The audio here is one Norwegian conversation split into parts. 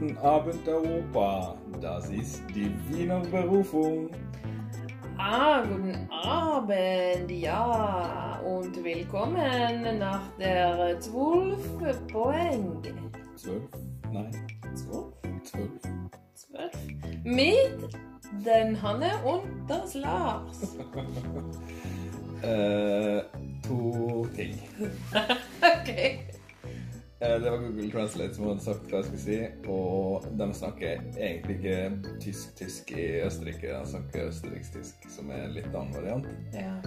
Guten Abend, Europa. Das ist die Wiener Berufung. Ah, guten Abend, ja. Und willkommen nach der 12 Poäng. Zwölf? Nein, 12? zwölf. 12? Mit den Hanne und das Lars. Eh, to ting. Eh, det var Google Translate som hadde sagt hva jeg skulle si, og de snakker egentlig ikke tysk-tysk i Østerrike. De snakker østerriksk-tysk, som er en litt annen variant. Ja.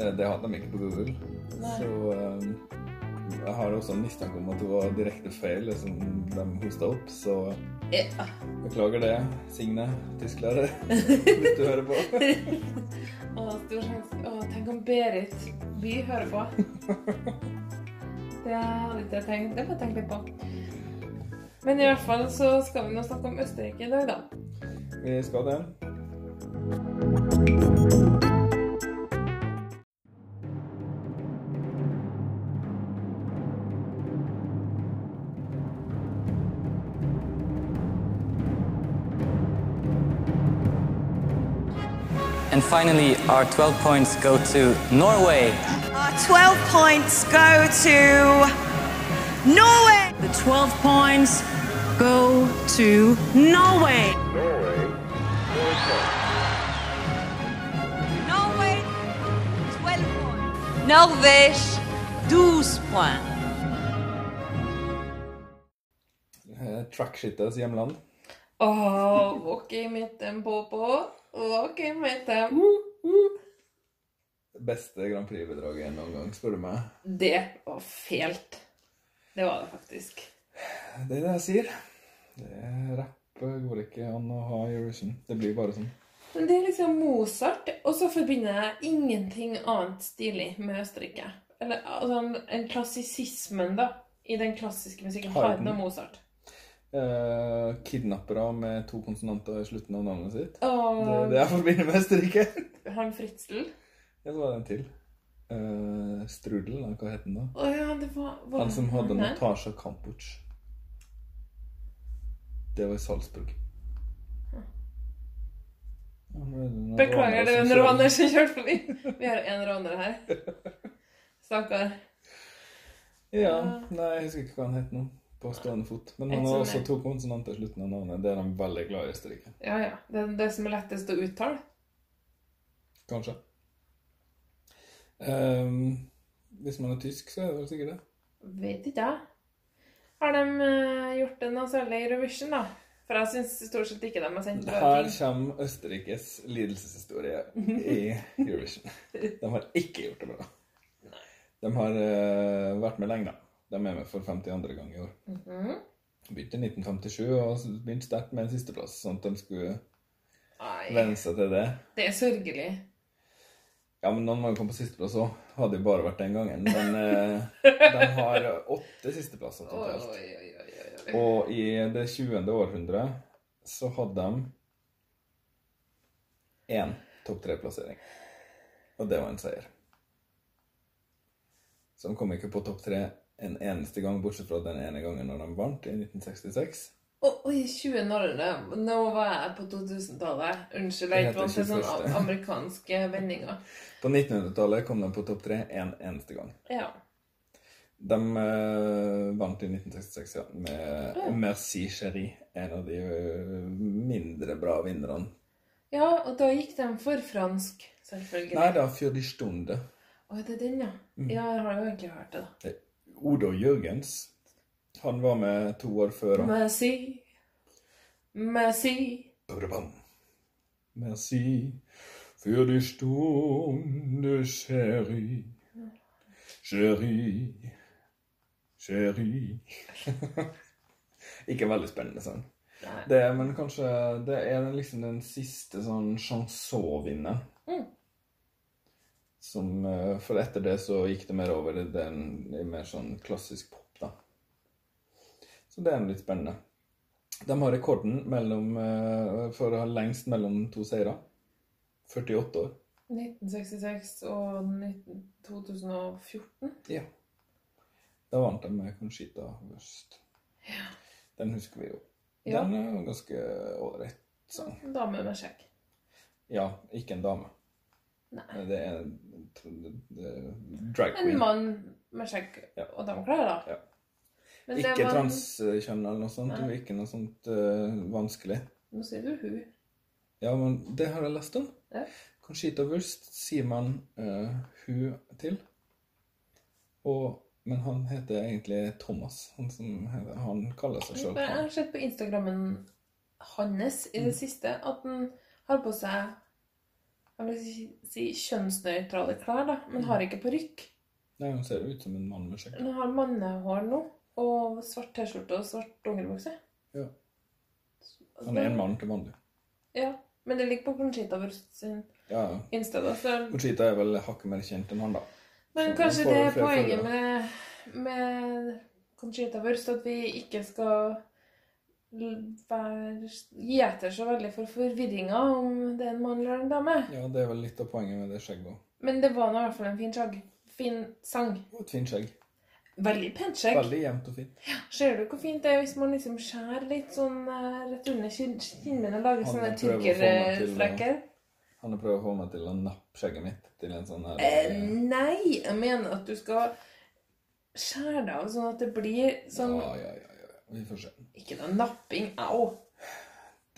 Eh, det hadde de ikke på Google. Nei. Så eh, jeg har også en mistanke om at det var direkte feil, som de hosta opp. Så ja. beklager det, Signe, tysklærer, hvis du hører på. Å, stor sjanse. Å, tenk om Berit Vi hører på. Det ikke jeg tenkt. Det må jeg tenke litt på. Men i hvert fall så skal vi nå snakke om Østerrike i dag, da. Vi skal det. And finally, our 12 points go to Norway. Our 12 points go to Norway. The 12 points go to Norway. Norway, 12 points. Norvège, 12 points. Eh, Trackshittas hjemland. Åh, Walkie mitten på på. Walkie mitten. Beste Grand Prix-bidraget noen gang, spør du meg. Det var fælt. Det var det faktisk. Det er det jeg sier. Det Rapp går ikke an å ha Eurovision. Det blir bare sånn. Men det er liksom Mozart, og så forbinder jeg ingenting annet stilig med Østerrike. Eller altså, en klassisismen, da, i den klassiske musikken. Har noe Mozart. Eh, kidnappere med to konsonanter i slutten av navnet sitt. Det Og er det jeg forbinder med Østerrike. han Fritzel. Ja, så var det en til. Uh, Strudel, eller hva het den da? Oh, ja, det var, var Han som hadde Natasja Kampuc. Det var i Salzburg. Huh. er Beklager, det er en raner som kjørte forbi. Vi har en raner her. Stakkar. Ja, nei, jeg husker ikke hva han het nå. På stående fot. Men han har også to konsonanter i slutten av navnet. Det er de veldig glad i Østerrike. Ja, ja. Det er det som er lettest å uttale. Kanskje. Um, hvis man er tysk, så er det vel sikkert det. Vet ikke jeg. Har de eh, gjort det noe særlig i Eurovision, da? For jeg syns stort sett ikke de har sendt bra Her kommer Østerrikes lidelseshistorie i Eurovision. De har ikke gjort det bra. De har uh, vært med lenge, da. De er med for 52. gang i år. Mhm. Begynte i 1957 og begynte sterkt med en sisteplass, sånn at de skulle venne seg til det. det er sørgelig. Ja, men noen må jo komme på sisteplass òg. Hadde jo bare vært den gangen. Men eh, de har åtte sisteplasser totalt. oi, oi, oi, oi. Og i det 20. århundret så hadde de én topp tre-plassering. Og det var en seier. Så de kom ikke på topp tre en eneste gang, bortsett fra den ene gangen når de vant, i 1966. Å, Oi, 20 Norge. Nå var jeg på 2000-tallet. Unnskyld, jeg ikke vant til sånne amerikanske vendinger. På 1900-tallet kom de på topp tre en eneste gang. Ja. De uh, vant i 1966, ja, med Ja. Merci Chérie. En av de eh, mindre bra vinnerne. ja, og da gikk de for fransk, selvfølgelig. Nei da, Fjordistunde. Å, det er den, ja. Mm. Ja, jeg har jo egentlig hørt det, da. Odo Jørgens. Han var med to år før. Han. Merci. Merci. Merci für die Stunde, chérie. Chérie. Chérie. Ikke veldig spennende sang. Det, men kanskje det er liksom den siste sånn chansonvinneren. Mm. Som eh, For etter det så gikk det mer over i den mer sånn klassisk pop, da. Så det er litt spennende. De har rekorden mellom, eh, for å ha lengst mellom to seire. 48 år. 1966 og 19, 2014. Ja. Da vant de med Conchita Wurst. Den husker vi jo. Ja. Den er jo ganske ålreit sang. En dame med skjegg. Ja, ikke en dame. Nei. Det er, en drag queen. En mann med skjegg og dameklær, da. Ja. Men Ikke man... transkjønn eller noe sånt. Nei. ikke noe sånt uh, vanskelig. Nå sier du hun. Ja, men det har jeg lest om. Ja. Conchita Wurst sier man uh, hun til. Og, men han heter egentlig Thomas. Han, som, heter- han kaller seg sjøl Jeg har sett på Instagrammen hans i det siste at han har på seg jeg vil si, kjønnsnøytrale klær, da, men har ikke parykk. Nei, han ser ut som en mann med skjegg. Han har mannehår nå, og svart T-skjorte og svart dongeribukse. Ja. Han er en mann til vanlig. Ja, men det ligger på Conchita sin Ja. Insta, da. Så, Conchita er vel hakket mer kjent enn han, da. men Så kanskje det er poenget med, med Conchita Wurst, at vi ikke skal gi etter så veldig for forvirringa om det er en mann eller en dame. Ja, det er vel litt av poenget med det skjegget òg. Men det var nå i hvert fall en fin, skjegg. fin sang. Og et fint skjegg. Veldig pent skjegg. Veldig jevnt og fint. Ja, Ser du hvor fint det er hvis man liksom skjærer litt sånn eh, rett under kinn- og lager sånne prøver tyrkerflekker? Han har prøvd å få meg til å nappe skjegget mitt til en sånn her Eh, nei, jeg mener at du skal skjære det av sånn at det blir sånn ja, ja, ja. Vi får se. Ikke noe napping. Au.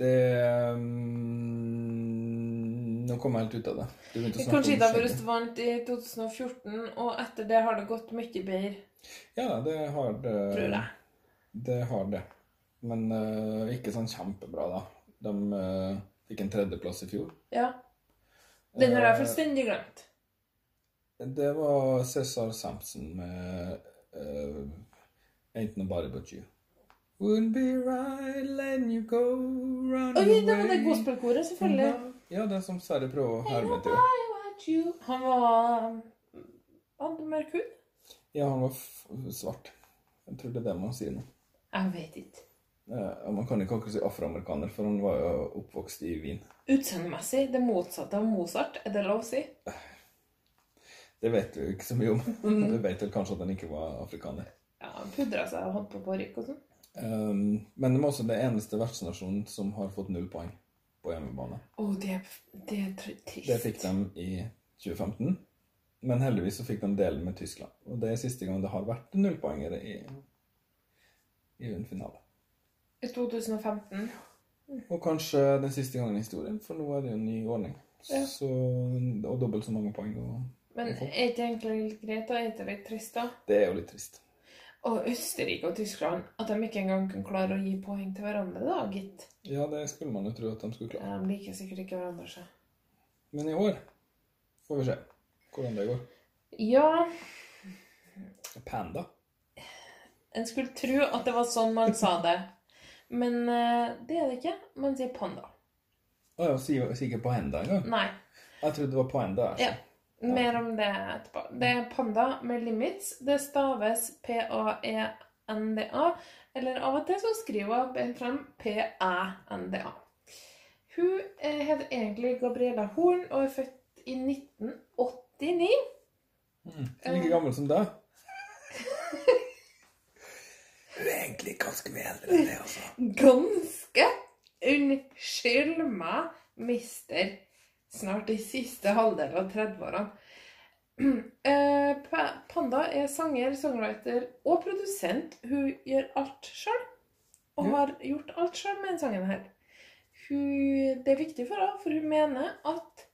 Det um, Nå kom jeg helt ut av det. Du begynte å snakke om Conchita skjegget. Vant i 2014, og etter det har det gått mye bedre, Ja, det har det. tror jeg. Det har det. Men uh, ikke sånn kjempebra, da. De uh, fikk en tredjeplass i fjor. Ja. Den har jeg Eh, fullstendig glemt. Det var Cæsar Sampson med uh, Ain't Nobody But You. Wouldn't be right letting you go run Oi, det var det away. gospelkoret, selvfølgelig. Ja, det som Sverre prøver å herme til. I. Han var Han hadde mørk hud. Ja, han var svart. Jeg tror det er det man sier nå. Jeg vet ikke. Eh, man kan ikke akkurat si afroamerikaner, for han var jo oppvokst i Wien. Utseendemessig det motsatte av Mozart, er det lov å si? Det vet jo ikke så mye om. Vi vet vel kanskje at han ikke var afrikaner. Ja, Han pudra seg og holdt på parykk og sånn. Um, men det var også det eneste vertsnasjonen som har fått null poeng på hjemmebane. Oh, det, det er trist. Det fikk de i 2015. Men heldigvis så fikk de delen med Tyskland. Og det er siste gang det har vært nullpoengere i, i en finale. I 2015. Og kanskje den siste gangen i historien, for nå er det jo en ny ordning. Ja. Så, og dobbelt så mange poeng. Og Men er det egentlig litt greit, da? Er det litt trist, da? det er jo litt trist. Og Østerrike og Tyskland, at de ikke engang kunne klare å gi poeng til hverandre, da, gitt. Ja, det skulle man jo tro at de skulle klare. De liker sikkert ikke hverandre, så. Men i år får vi se hvordan det går. Ja, Panda. en skulle tro at det var sånn man sa det. Men eh, det er det ikke. Man sier panda. Å ja, sier ikke Panda engang? Nei. Jeg trodde det var Panda. Altså. Ja. Mer om det etterpå. Det er panda med limits. Det staves P-A-E-N-D-A. Eller av og til så skriver hun frem P-æ-n-d-a. Hun eh, heter egentlig Gabriella Horn og er født i 1989. Like gammel som deg. Hun er egentlig ganske mye eldre enn det, altså. Ganske. Unnskyld meg, mister. Snart i siste halvdel av 30-årene. Eh, Panda er sanger, songwriter og produsent. Hun gjør alt sjøl. Og har gjort alt sjøl med denne sangen her. Hun, det er viktig for henne, for hun mener at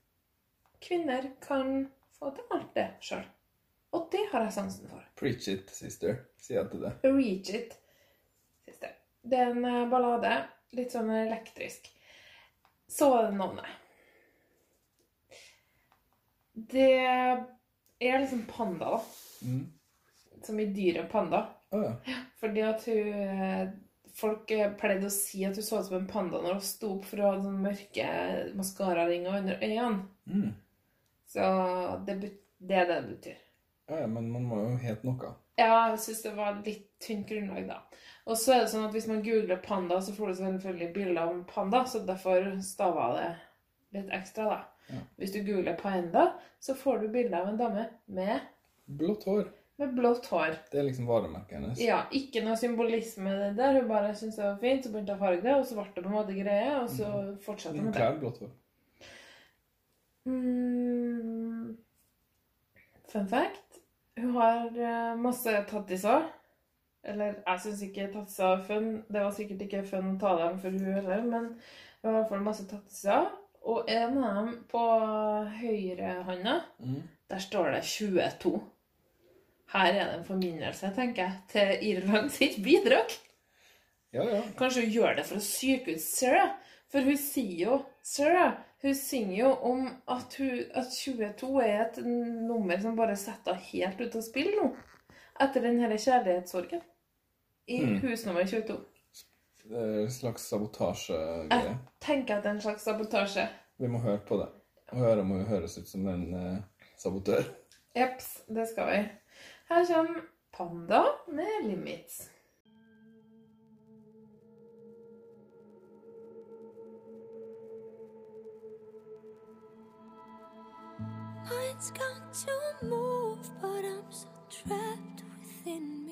kvinner kan få til alt det sjøl. Og det har jeg sansen for. Preach it, sister, sier jeg til det. Reach It. Siste. Det er en eh, ballade. Litt sånn elektrisk. Så er det navnet. Det er liksom panda, da. Mm. Som i dyret panda. Oh, ja. Fordi at hun Folk eh, pleide å si at hun så ut som en panda når hun sto opp for å ha sånne mørke maskararinger under øynene. Mm. Så det, det er det det betyr. Ja, ja, men man må jo hete noe. Ja, jeg syns det var litt tynt grunnlag, da. Og så er det sånn at hvis man googler panda, så får du selvfølgelig bilde av en panda, så derfor stava det litt ekstra, da. Ja. Hvis du googler Paenda, så får du bilde av en dame med Blått hår. Med blått hår. Det er liksom varemerket hennes. Ja, ikke noe symbolisme det der. Hun bare syntes det var fint, så begynte hun å farge det, og så ble det på en måte greie, og så fortsatte hun Hun med det. klær blått hår. Mm. Fun fact. Hun har eh, masse tattiser. Eller jeg syns ikke tattiser er fun. Det var sikkert ikke fun å ta dem for hun heller, men hun har i hvert fall masse tattiser. Og en av dem på høyrehånda, mm. der står det 22. Her er det en forminnelse, tenker jeg, til Irland sitt bidrag. Ja, ja. Kanskje hun gjør det for å psyke ut Sarah? For hun sier jo Sarah, hun synger jo om at, hun, at 22 er et nummer som bare setter helt ut av spill nå. Etter den denne kjærlighetssorgen. I Mm. hus nummer 22. En slags sabotasjegreie. Jeg tenker at det er en slags sabotasje. Vi må høre på det. Og høre om hun høres ut som en eh, sabotør. Jeps, det skal vi. Her kommer Panda med Limits. Mind's got to move, but I'm so trapped within me.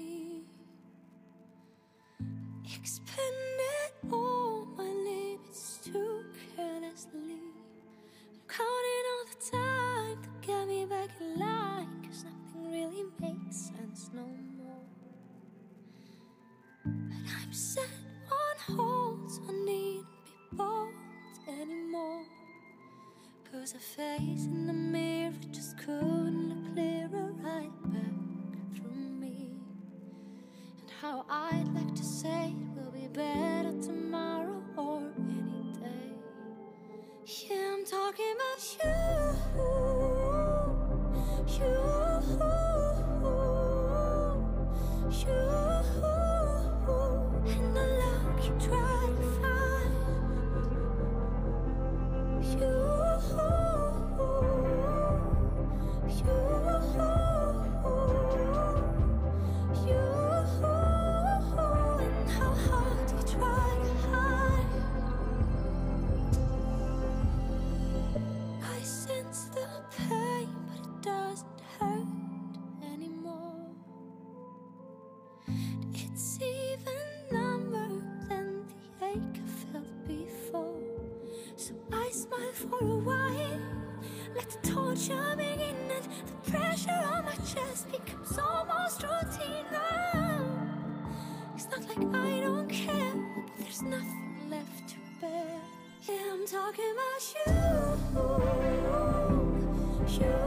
Expended all oh, my limits too carelessly. I'm counting all the time to get me back in line, cause nothing really makes sense no more. And I'm set on hold, I needn't be bold anymore. Cause a face in the mirror just couldn't look clearer right back through me. And how I'd like to say better tomorrow or any day. Yeah, I'm talking about you. Talking about. You. You.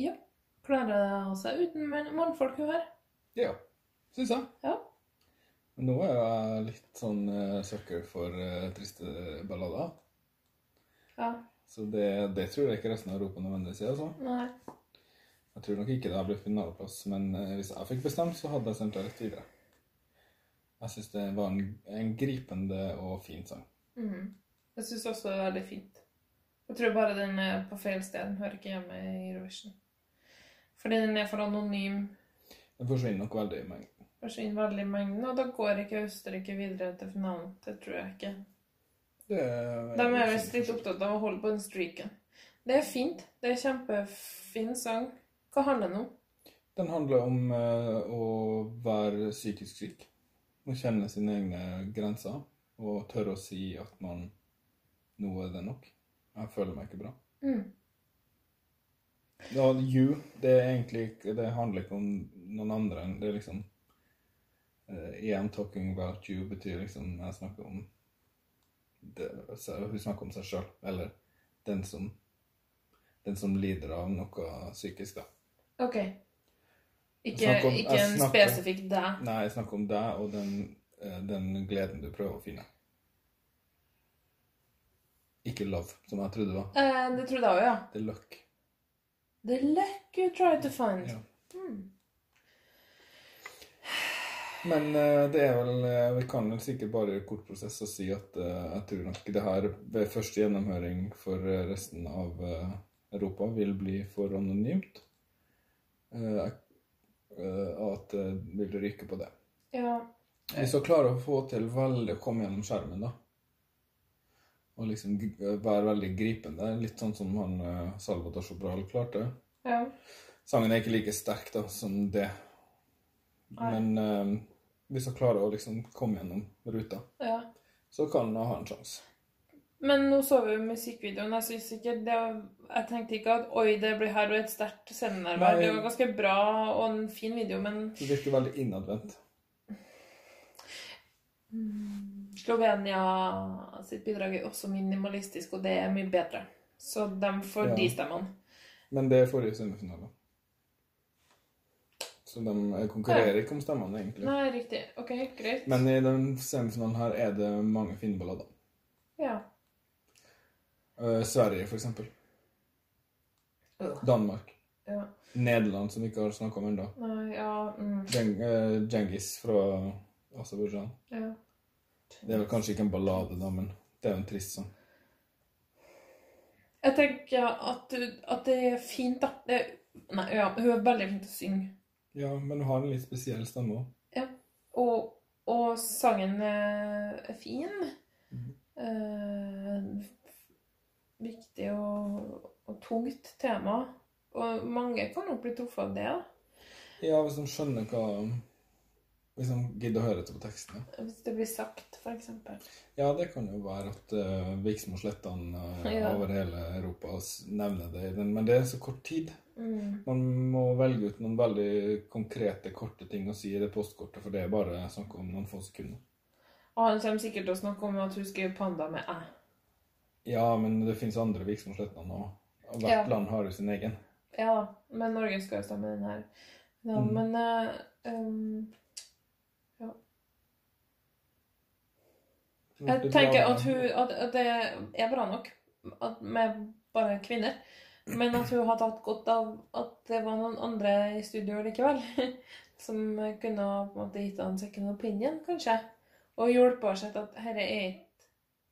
Ja. Klarer hun seg uten mannfolk hun her? Ja, syns jeg. Ja. Nå er jeg litt sånn uh, sucker for uh, triste ballader. Ja. Så det, det tror jeg ikke resten av Europa nødvendigvis er. altså. Nei. Jeg tror nok ikke det har blitt finaleplass, men uh, hvis jeg fikk bestemt, så hadde jeg sendt det rett videre. Jeg syns det var en, en gripende og fin sang. Mm. Jeg syns også det er veldig fint. Jeg tror bare den er på feil sted. Den hører ikke hjemme i Eurovision. Fordi den er for anonym. Den forsvinner nok veldig i mengden. Forsvinner veldig i mengden, og da går ikke Østerrike videre til finalen. Det tror jeg ikke. Det De er visst litt opptatt av å holde på den streaken. Det er fint. Det er kjempefin sang. Hva handler den om? Den handler om eh, å være psykisk syk. Å kjenne sine egne grenser. Og tørre å si at man Nå er det nok. Jeg føler meg ikke bra. Mm. Ja, you, det er egentlig Det handler ikke om noen andre enn Det er liksom I'm talking about you betyr liksom Jeg snakker om det, så Hun snakker om seg sjøl. Eller den som Den som lider av noe psykisk, da. OK. Ikke, om- ikke en snakker- spesifikk deg. Nei, jeg snakker om deg og den, eh, den gleden du prøver å finne. Ikke love, som jeg trodde det var. Eh, det trodde jeg òg, ja. Det er luck. The luck you try to find. Ja. Mm. Men eh, det er vel eh, Vi kan vel sikkert bare i kort prosess og si at eh, jeg tror nok det her ved første gjennomhøring for resten av Europa vil bli for anonymt. At det vil ryke på det. Ja. Hvis du klarer å få til veldig å komme gjennom skjermen, da. Og liksom være veldig gripende. Litt sånn som han eh, Salvador Sobral klarte. ja. Sangen er ikke like sterk da som det. Nei. Men eh, hvis han klarer å liksom komme gjennom ruta, ja. så kan han ha en sjanse. Men nå så vi jo musikkvideoen. Jeg synes ikke det Jeg tenkte ikke at oi, det blir her og et sterkt scenenervær. Det var ganske bra og en fin video, men Det virker veldig innadvendt. Slovenia sitt bidrag er også minimalistisk, og det er mye bedre. Så de får Ja. de stemmene. Men det er forrige semifinale. Så de konkurrerer ikke om stemmene, egentlig. Nei, riktig. OK, greit. Men i den semifinalen her er det mange fine da. Ja. Uh, Sverige, for eksempel. Uh. Danmark. ja. Nederland, som vi ikke har snakka om ennå. Ja mm, Djeng, uh, Djengis fra Aserbajdsjan. ja. Det er vel kanskje ikke en ballade, da, men det er jo en trist sang. Jeg tenker at, at det er fint, da. Det, nei, ja, hun er veldig flink til å synge. Ja, men hun har en litt spesiell stemme òg. Og, og sangen er fin. fin. -hmm. Eh, viktig og, og tungt tema. Og mange kan nok bli truffet av det, da. Ja, hvis de skjønner hva Hvis han gidder å høre etter på tekstene. Hvis det blir sagt, eksempel. Ja, det kan jo være at uh, Viksmo Slettan uh, Ja. over hele Europa nevner det, men det er så kort tid. Mm. Man må velge ut noen veldig konkrete, korte ting å si i det postkortet, for det er bare snakk om noen få sekunder. Og han kommer sikkert til å snakke om at hun skriver panda med æ. Ja, men det fins andre Viksmo Slettan òg. Hvert Ja. land har jo sin egen. Ja, men Norge skal jo stemme den her. Ja, Mm. Men uh, um, Jeg tenker at, hun, at, at det er bra nok at, med bare kvinner. Men at hun har tatt godt av at det var noen andre i studio likevel. Som kunne ha på en måte gitt henne en second opinion, kanskje. Og hjulpet henne til at herre er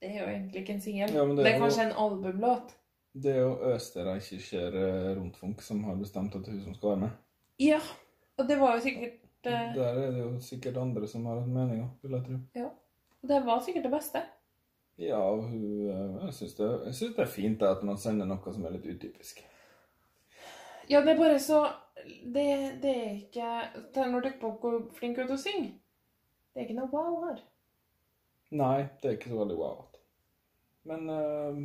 Det er jo egentlig ikke en singel. Ja, det, det er kanskje jo- en albumlåt. Det er jo Østerreichischer eh, Rundfunk som har bestemt at det er hun som skal være med. Ja. Og det var jo sikkert uh... Der er det jo sikkert andre som har hatt meninger, vil jeg tro. Det var sikkert det beste. Ja, og hun eh, Jeg syns det, jeg synes det er fint at man sender noe som er litt utypisk. Ja, det er bare så Det, det er ikke Når på hvor flink ut til å synge Det er ikke noe wow her. Nei, det er ikke så veldig wow. Men uh,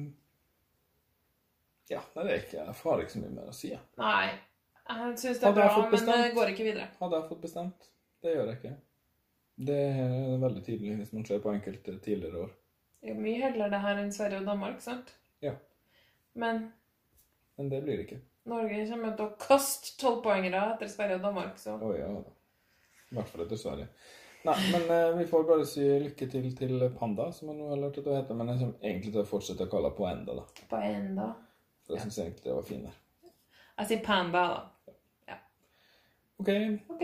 Ja, det er ikke Jeg har ikke så mye mer å si. Nei. Jeg syns det er bra, men det går ikke videre. Hadde jeg fått bestemt? Det gjør jeg ikke. Det er veldig tydelig hvis man ser på enkelte tidligere år. Det er mye heller det her enn Sverige og Danmark, sant? Ja. Men Men det blir det ikke. Norge kommer til å kaste tolvpoengere etter Sverige og Danmark, så Å ja da. I hvert fall etter Sverige. Nei, men eh, vi får bare si lykke til til Panda, som jeg nå har lært å hete. heter. Men jeg kommer egentlig til å fortsette å kalle henne Poenda, da. på enda. For jeg syns egentlig det var finere. Jeg sier panda, da. Ja. OK, OK.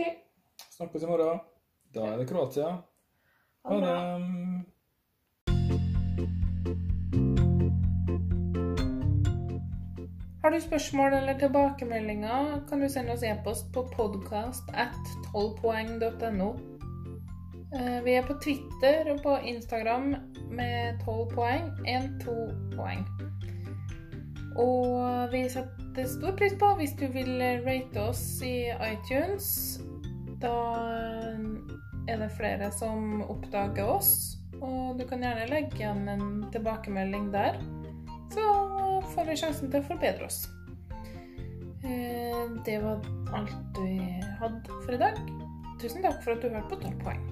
snakkes i morgen. Da er det Kroatia. Ha det. Har du spørsmål eller tilbakemeldinger, kan du sende oss e-post på podcast at 12poeng.no. Eh, Vi er på Twitter og på Instagram med 12 poeng, 1-2 poeng. Og vi setter stor pris på hvis du vil rate oss i iTunes. Da er det flere som oppdager oss, og du kan gjerne legge igjen en tilbakemelding der. Så får vi sjansen til å forbedre oss. Eh, Det var alt vi hadde for i dag. Tusen takk for at du hørte på 12 poeng.